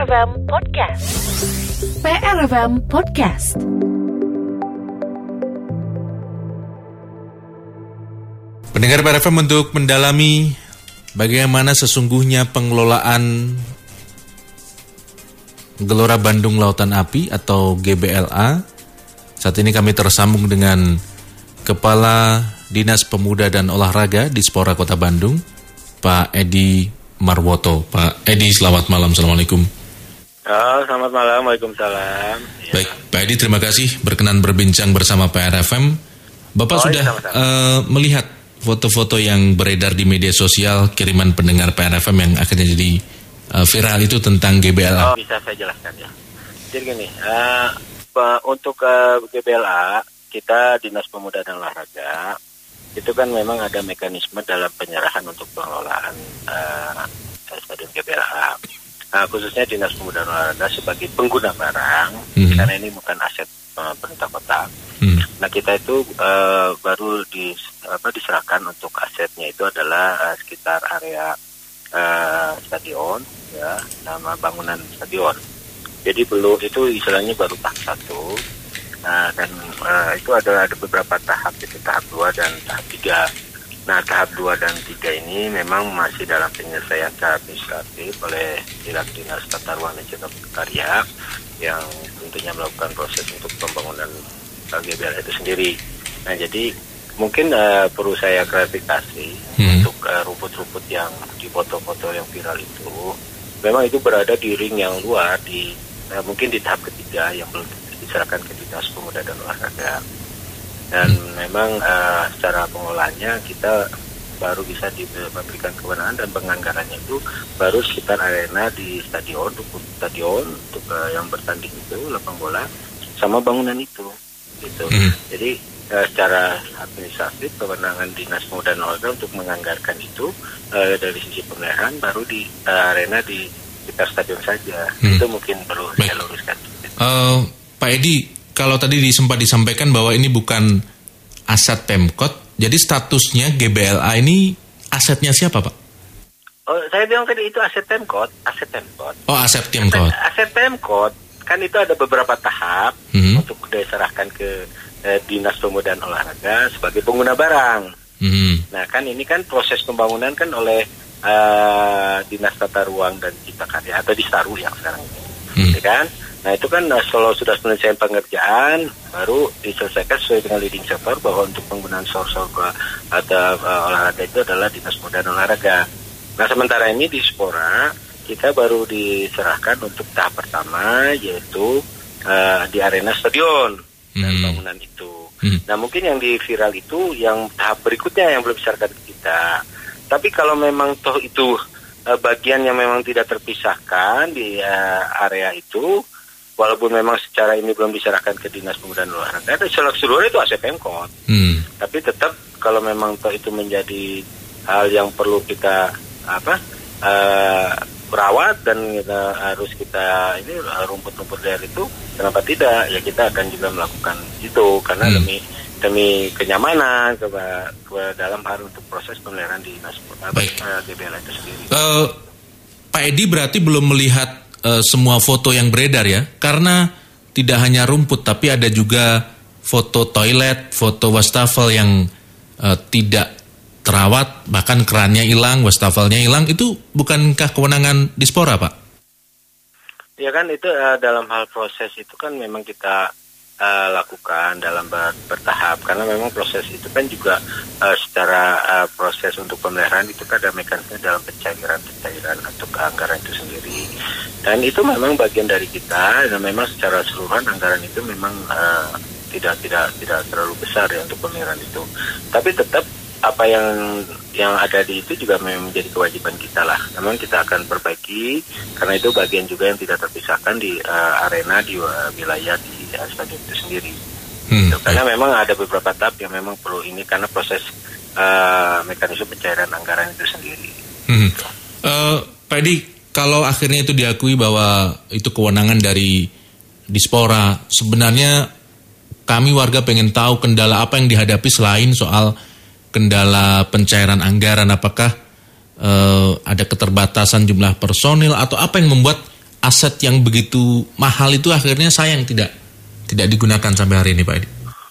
PRFM Podcast. PRFM Podcast. Pendengar PRFM untuk mendalami bagaimana sesungguhnya pengelolaan Gelora Bandung Lautan Api atau GBLA. Saat ini kami tersambung dengan Kepala Dinas Pemuda dan Olahraga di Spora Kota Bandung, Pak Edi Marwoto. Pak Edi, selamat malam. Assalamualaikum. Oh, selamat malam. Waalaikumsalam. Ya. Baik, Pak Edi terima kasih berkenan berbincang bersama PRFM. Bapak oh, sudah ya, uh, melihat foto-foto yang beredar di media sosial kiriman pendengar PRFM yang akhirnya jadi uh, viral itu tentang GBLA. Oh, bisa saya jelaskan ya. Jadi gini, uh, untuk uh, GBLA kita Dinas Pemuda dan Olahraga itu kan memang ada mekanisme dalam penyerahan untuk pengelolaan uh, stadion GBLA. Nah, khususnya Dinas Pemuda Olahraga sebagai pengguna barang, mm-hmm. karena ini bukan aset uh, pemerintah kota. Mm. Nah, kita itu uh, baru di, apa, diserahkan untuk asetnya itu adalah uh, sekitar area uh, stadion, ya, nama bangunan stadion. Jadi belum itu istilahnya baru tahap satu Nah, dan uh, itu ada ada beberapa tahap itu tahap dua dan tahap tiga. Nah, tahap dua dan tiga ini memang masih dalam penyelesaian tahap administratif oleh Dinas Dinas Tata Ruang dan Cipta Karya yang tentunya melakukan proses untuk pembangunan GBL itu sendiri. Nah, jadi mungkin uh, perlu saya klarifikasi hmm. untuk uh, rumput-rumput yang di foto-foto yang viral itu, memang itu berada di ring yang luar di uh, mungkin di tahap ketiga yang belum diserahkan ke Dinas Pemuda dan Olahraga. Dan hmm. memang uh, secara pengelolaannya kita baru bisa diberikan kewenangan dan penganggarannya itu baru sekitar arena di stadion untuk stadion untuk uh, yang bertanding itu lapang bola sama bangunan itu gitu. Hmm. Jadi uh, secara administratif kewenangan dinas pemuda dan olahraga untuk menganggarkan itu uh, dari sisi pemeliharaan baru di uh, arena di sekitar stadion saja. Hmm. Itu mungkin perlu Baik. saya luruskan. Uh, Pak Edi, kalau tadi sempat disampaikan bahwa ini bukan aset Pemkot, jadi statusnya GBLA ini asetnya siapa, Pak? Oh, saya bilang tadi itu aset Pemkot, aset Pemkot. Oh, aset Pemkot. Aset, aset Pemkot kan itu ada beberapa tahap hmm. untuk diserahkan ke eh, Dinas Pemuda dan Olahraga sebagai pengguna barang. Hmm. Nah, kan ini kan proses pembangunan kan oleh uh, Dinas Tata Ruang dan Cipta Karya atau Distaru yang sekarang ini. Hmm. Ya kan? Nah itu kan eh, kalau sudah selesai pengerjaan baru diselesaikan sesuai dengan leading sector bahwa untuk penggunaan source atau uh, olahraga itu adalah dinas muda dan olahraga. Nah sementara ini di Spora kita baru diserahkan untuk tahap pertama yaitu uh, di arena stadion hmm. dan bangunan itu. Hmm. Nah mungkin yang di viral itu yang tahap berikutnya yang belum diserahkan ke kita. Tapi kalau memang toh itu uh, bagian yang memang tidak terpisahkan di uh, area itu walaupun memang secara ini belum diserahkan ke dinas pemuda dan olahraga itu seluruh itu aset pemkot hmm. tapi tetap kalau memang itu menjadi hal yang perlu kita apa uh, perawat dan kita harus kita ini rumput-rumput liar itu kenapa tidak ya kita akan juga melakukan itu karena hmm. demi demi kenyamanan ke, ke dalam hal untuk proses pemeliharaan di dinas uh, GBL itu sendiri. Uh, Pak Edi berarti belum melihat uh, semua foto yang beredar ya, karena tidak hanya rumput tapi ada juga foto toilet, foto wastafel yang uh, tidak terawat, bahkan kerannya hilang, wastafelnya hilang, itu bukankah kewenangan Dispora, Pak? Ya kan itu uh, dalam hal proses itu kan memang kita uh, lakukan dalam ber bertahap. Karena memang proses itu kan juga uh, secara uh, proses untuk pemeliharaan itu kan ada mekanisme dalam pencairan-pencairan atau anggaran itu sendiri. Dan itu memang bagian dari kita dan memang secara seluruhan anggaran itu memang uh, tidak tidak tidak terlalu besar ya untuk pemeliharaan itu. Tapi tetap apa yang yang ada di itu juga memang menjadi kewajiban kita lah. Memang kita akan perbaiki karena itu bagian juga yang tidak terpisahkan di uh, arena di uh, wilayah di uh, stadion itu sendiri. Hmm. Karena memang ada beberapa tahap yang memang perlu ini karena proses uh, mekanisme pencairan anggaran itu sendiri. Hmm. Gitu. Uh, Pak Edi, kalau akhirnya itu diakui bahwa itu kewenangan dari Dispora, sebenarnya kami warga pengen tahu kendala apa yang dihadapi selain soal kendala pencairan anggaran apakah uh, ada keterbatasan jumlah personil atau apa yang membuat aset yang begitu mahal itu akhirnya sayang tidak tidak digunakan sampai hari ini Pak Edi?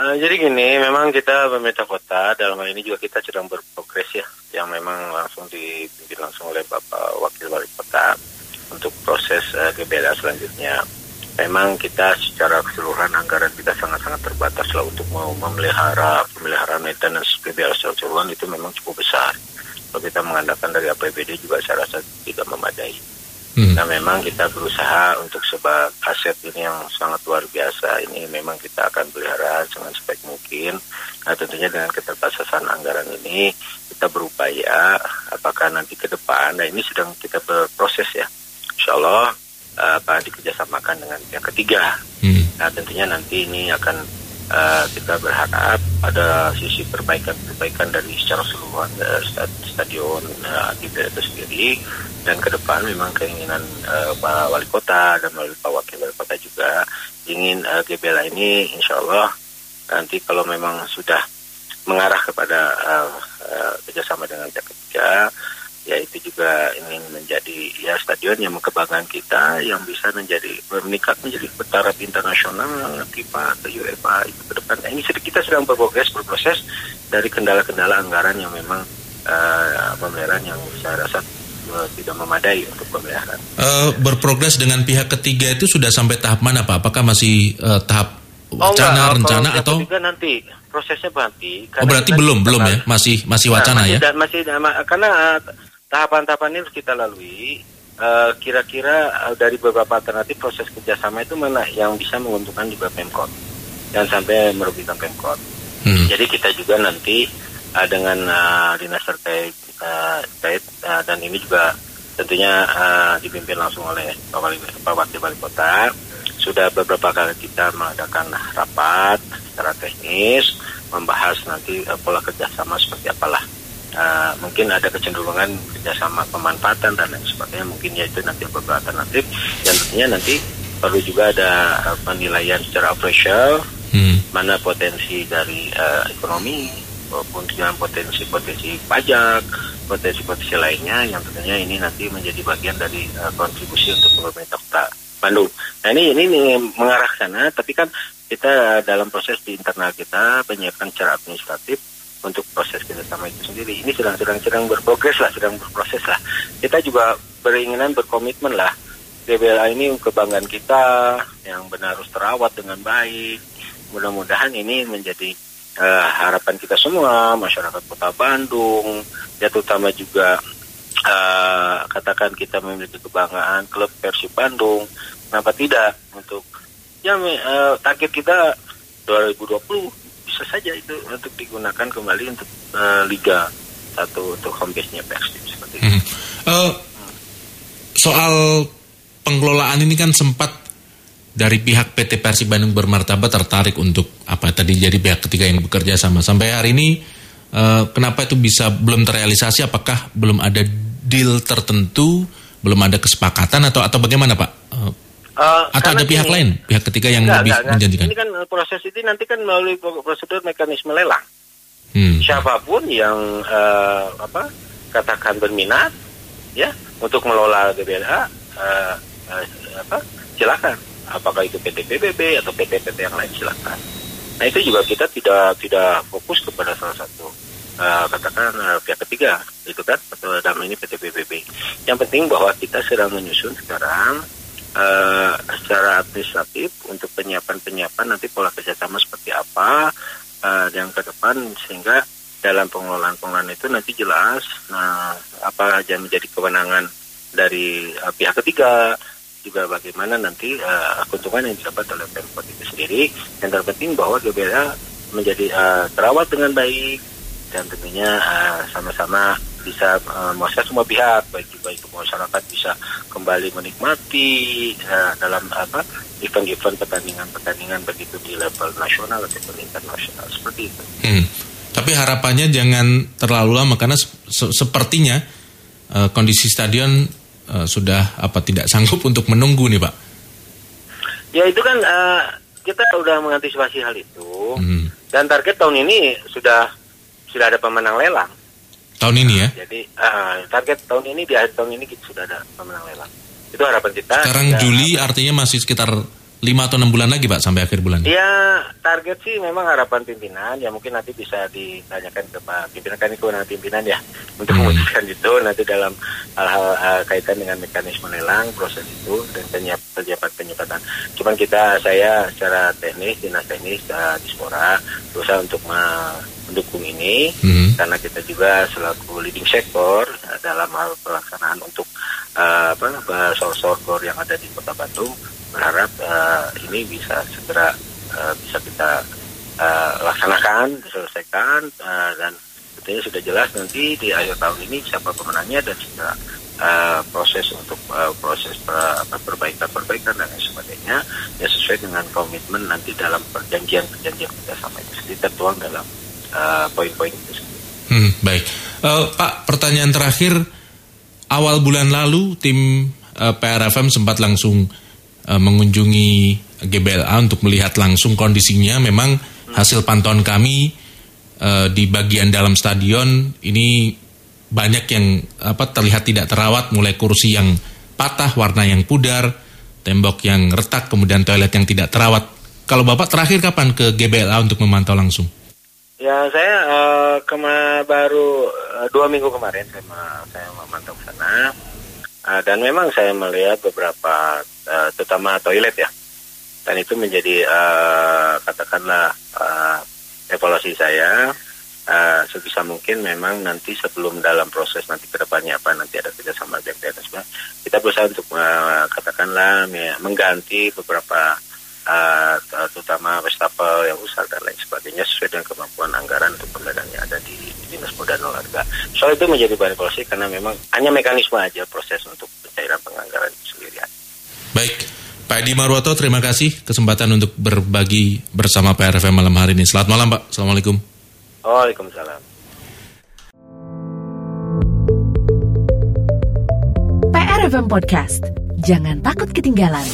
Uh, jadi gini, memang kita pemerintah kota dalam hal ini juga kita sedang berprogres ya, yang memang langsung dipimpin langsung oleh Bapak Wakil Wali Kota untuk proses uh, eh, GBLA selanjutnya. Memang kita secara keseluruhan anggaran kita sangat-sangat terbatas lah untuk mau memelihara pemeliharaan maintenance GBLA secara keseluruhan itu memang cukup besar. Kalau kita mengandalkan dari APBD juga saya rasa tidak memadai. Hmm. Nah memang kita berusaha untuk sebab aset ini yang sangat luar biasa ini memang kita akan pelihara dengan sebaik mungkin. Nah tentunya dengan keterbatasan anggaran ini kita berupaya apakah nanti ke depan, nah ini sedang kita berproses ya. Insya Allah uh, apa dikerjasamakan dengan yang ketiga. Hmm. Nah tentunya nanti ini akan uh, kita berharap ada sisi perbaikan-perbaikan dari secara keseluruhan uh, stadion uh, itu sendiri. Dan ke depan memang keinginan uh, Pak Wali Kota dan melalui Pak Wakil Wali Kota juga ingin uh, GBLA ini insya Allah nanti kalau memang sudah mengarah kepada uh, uh, kerjasama dengan pihak ketiga ya itu juga ingin menjadi ya stadion yang kebanggaan kita yang bisa menjadi meningkat menjadi bertaraf internasional FIFA atau UEFA ke depan. Nah, ini kita sedang berprogres berproses dari kendala-kendala anggaran yang memang uh, pemeliharaan yang saya rasa uh, tidak memadai untuk pemeliharaan. Uh, berprogres dengan pihak ketiga itu sudah sampai tahap mana Pak? Apakah masih uh, tahap wacana oh, rencana atau nanti prosesnya nanti. Oh berarti belum belum ya masih masih nah, wacana nah, masih, ya? masih karena tahapan-tahapan ini harus kita lalui. Eh, kira-kira uh, dari beberapa alternatif proses kerjasama itu mana yang bisa menguntungkan juga Pemkot dan sampai merugikan Pemkot. Hmm. Jadi kita juga nanti uh, dengan uh, dinas terkait, uh, terkait uh, dan ini juga tentunya uh, dipimpin langsung oleh Pak Wali, Pak Wakil Wali Kota sudah beberapa kali kita mengadakan rapat secara teknis membahas nanti uh, pola kerjasama seperti apalah uh, mungkin ada kecenderungan kerjasama pemanfaatan dan lain sebagainya mungkin ya itu nanti beberapa alternatif dan tentunya nanti perlu juga ada uh, penilaian secara operasional hmm. mana potensi dari uh, ekonomi maupun dengan potensi-potensi pajak potensi-potensi lainnya yang tentunya ini nanti menjadi bagian dari uh, kontribusi untuk pemerintah kota Bandung. Nah ini, ini mengarah sana, tapi kan kita dalam proses di internal kita penyiapan secara administratif untuk proses kerjasama itu sendiri. Ini sedang sedang berprogres lah, sedang berproses lah. Kita juga beringinan berkomitmen lah. GBLA ini kebanggaan kita yang benar harus terawat dengan baik. Mudah-mudahan ini menjadi uh, harapan kita semua, masyarakat Kota Bandung, ya terutama juga uh, katakan kita memiliki kebanggaan klub Persib Bandung. Kenapa tidak untuk ya uh, target kita 2020 bisa saja itu untuk digunakan kembali untuk uh, Liga satu untuk home base-nya Persib seperti itu. Hmm. Uh, soal pengelolaan ini kan sempat dari pihak PT Persib Bandung bermartabat tertarik untuk apa tadi jadi pihak ketiga yang bekerja sama sampai hari ini uh, kenapa itu bisa belum terrealisasi apakah belum ada deal tertentu belum ada kesepakatan atau atau bagaimana Pak? Uh, Uh, Atau ada pihak ini, lain, pihak ketiga yang enggak, lebih enggak, menjanjikan? Ini kan eh, proses ini nanti kan melalui prosedur mekanisme lelang. Hmm. Siapa pun yang uh, apa katakan berminat, ya untuk mengelola GBLA, uh, uh, apa silakan. Apakah itu PT PBB atau PT-PT yang lain silakan. Nah itu juga kita tidak tidak fokus kepada salah satu uh, katakan uh, pihak ketiga itu kan atau dalam ini PT PBB. Yang penting bahwa kita sedang menyusun sekarang uh, secara administratif untuk penyiapan-penyiapan nanti pola kerjasama seperti apa uh, yang ke depan sehingga dalam pengelolaan-pengelolaan itu nanti jelas nah apa aja menjadi kewenangan dari uh, pihak ketiga juga bagaimana nanti uh, keuntungan yang didapat oleh Pemkot itu sendiri yang terpenting bahwa GBLA menjadi uh, terawat dengan baik dan tentunya sama-sama uh, bisa uh, semua pihak baik juga itu masyarakat bisa kembali menikmati uh, dalam apa event-event pertandingan-pertandingan begitu di level nasional ataupun internasional seperti itu. Hmm. Tapi harapannya jangan terlalu lama karena se sepertinya uh, kondisi stadion uh, sudah apa tidak sanggup untuk menunggu nih pak. Ya itu kan uh, kita sudah mengantisipasi hal itu hmm. dan target tahun ini sudah sudah ada pemenang lelang Tahun ini ya? Jadi uh, target tahun ini di akhir tahun ini kita sudah ada pemenang lelang. Itu harapan kita. Sekarang Juli artinya masih sekitar 5 atau 6 bulan lagi Pak sampai akhir bulan. Ya target sih memang harapan pimpinan ya mungkin nanti bisa ditanyakan ke Pak pimpinan kan itu kewenangan pimpinan ya untuk Hmm. memutuskan itu nanti dalam hal-hal uh, kaitan dengan mekanisme lelang proses itu dan penyiap, penyiapan penyekatan. Cuman kita saya secara teknis dinas teknis uh, Dispora berusaha untuk me- mendukung ini Mhm. karena kita juga selaku leading sektor uh, dalam hal pelaksanaan untuk uh, apa uh, sor-sorgor yang ada di Kota Bandung berharap uh, ini bisa segera uh, bisa kita uh, laksanakan diselesaikan uh, dan tentunya sudah jelas nanti di akhir tahun ini siapa pemenangnya dan segera uh, proses untuk uh, proses perbaikan-perbaikan dan lain sebagainya ya sesuai dengan komitmen nanti dalam perjanjian-perjanjian kita sama itu sendiri tertuang dalam uh, poin-poin itu sendiri. Hmm, baik. Eh, Pak, pertanyaan terakhir. Awal bulan lalu tim PRFM sempat langsung mengunjungi GBLA untuk melihat langsung kondisinya. Memang hasil pantauan kami eh, di bagian dalam stadion ini banyak yang apa terlihat tidak terawat, mulai kursi yang patah, warna yang pudar, tembok yang retak, kemudian toilet yang tidak terawat. Kalau Bapak terakhir kapan ke GBLA untuk memantau langsung? Ya saya eh, kema baru eh, dua minggu kemarin saya saya memantau sana Eh, dan memang saya melihat beberapa eh, terutama toilet ya dan itu menjadi eh, katakanlah eh, evaluasi saya eh, sebisa mungkin memang nanti sebelum dalam proses nanti ke depannya apa nanti ada kerjasama dengan dan kita berusaha untuk eh, katakanlah mengganti beberapa eh, terutama wastafel yang rusak dan lain sebagainya sesuai dengan kemampuan anggaran untuk pembedahan yang ada di Dinas Muda Olahraga. Soal itu menjadi bahan evaluasi karena memang hanya mekanisme aja proses untuk pencairan penganggaran. Baik, Pak Edi Marwato, terima kasih kesempatan untuk berbagi bersama PRFM malam hari ini. Selamat malam, Pak. Assalamualaikum. Waalaikumsalam. PRFM Podcast. Jangan takut ketinggalan.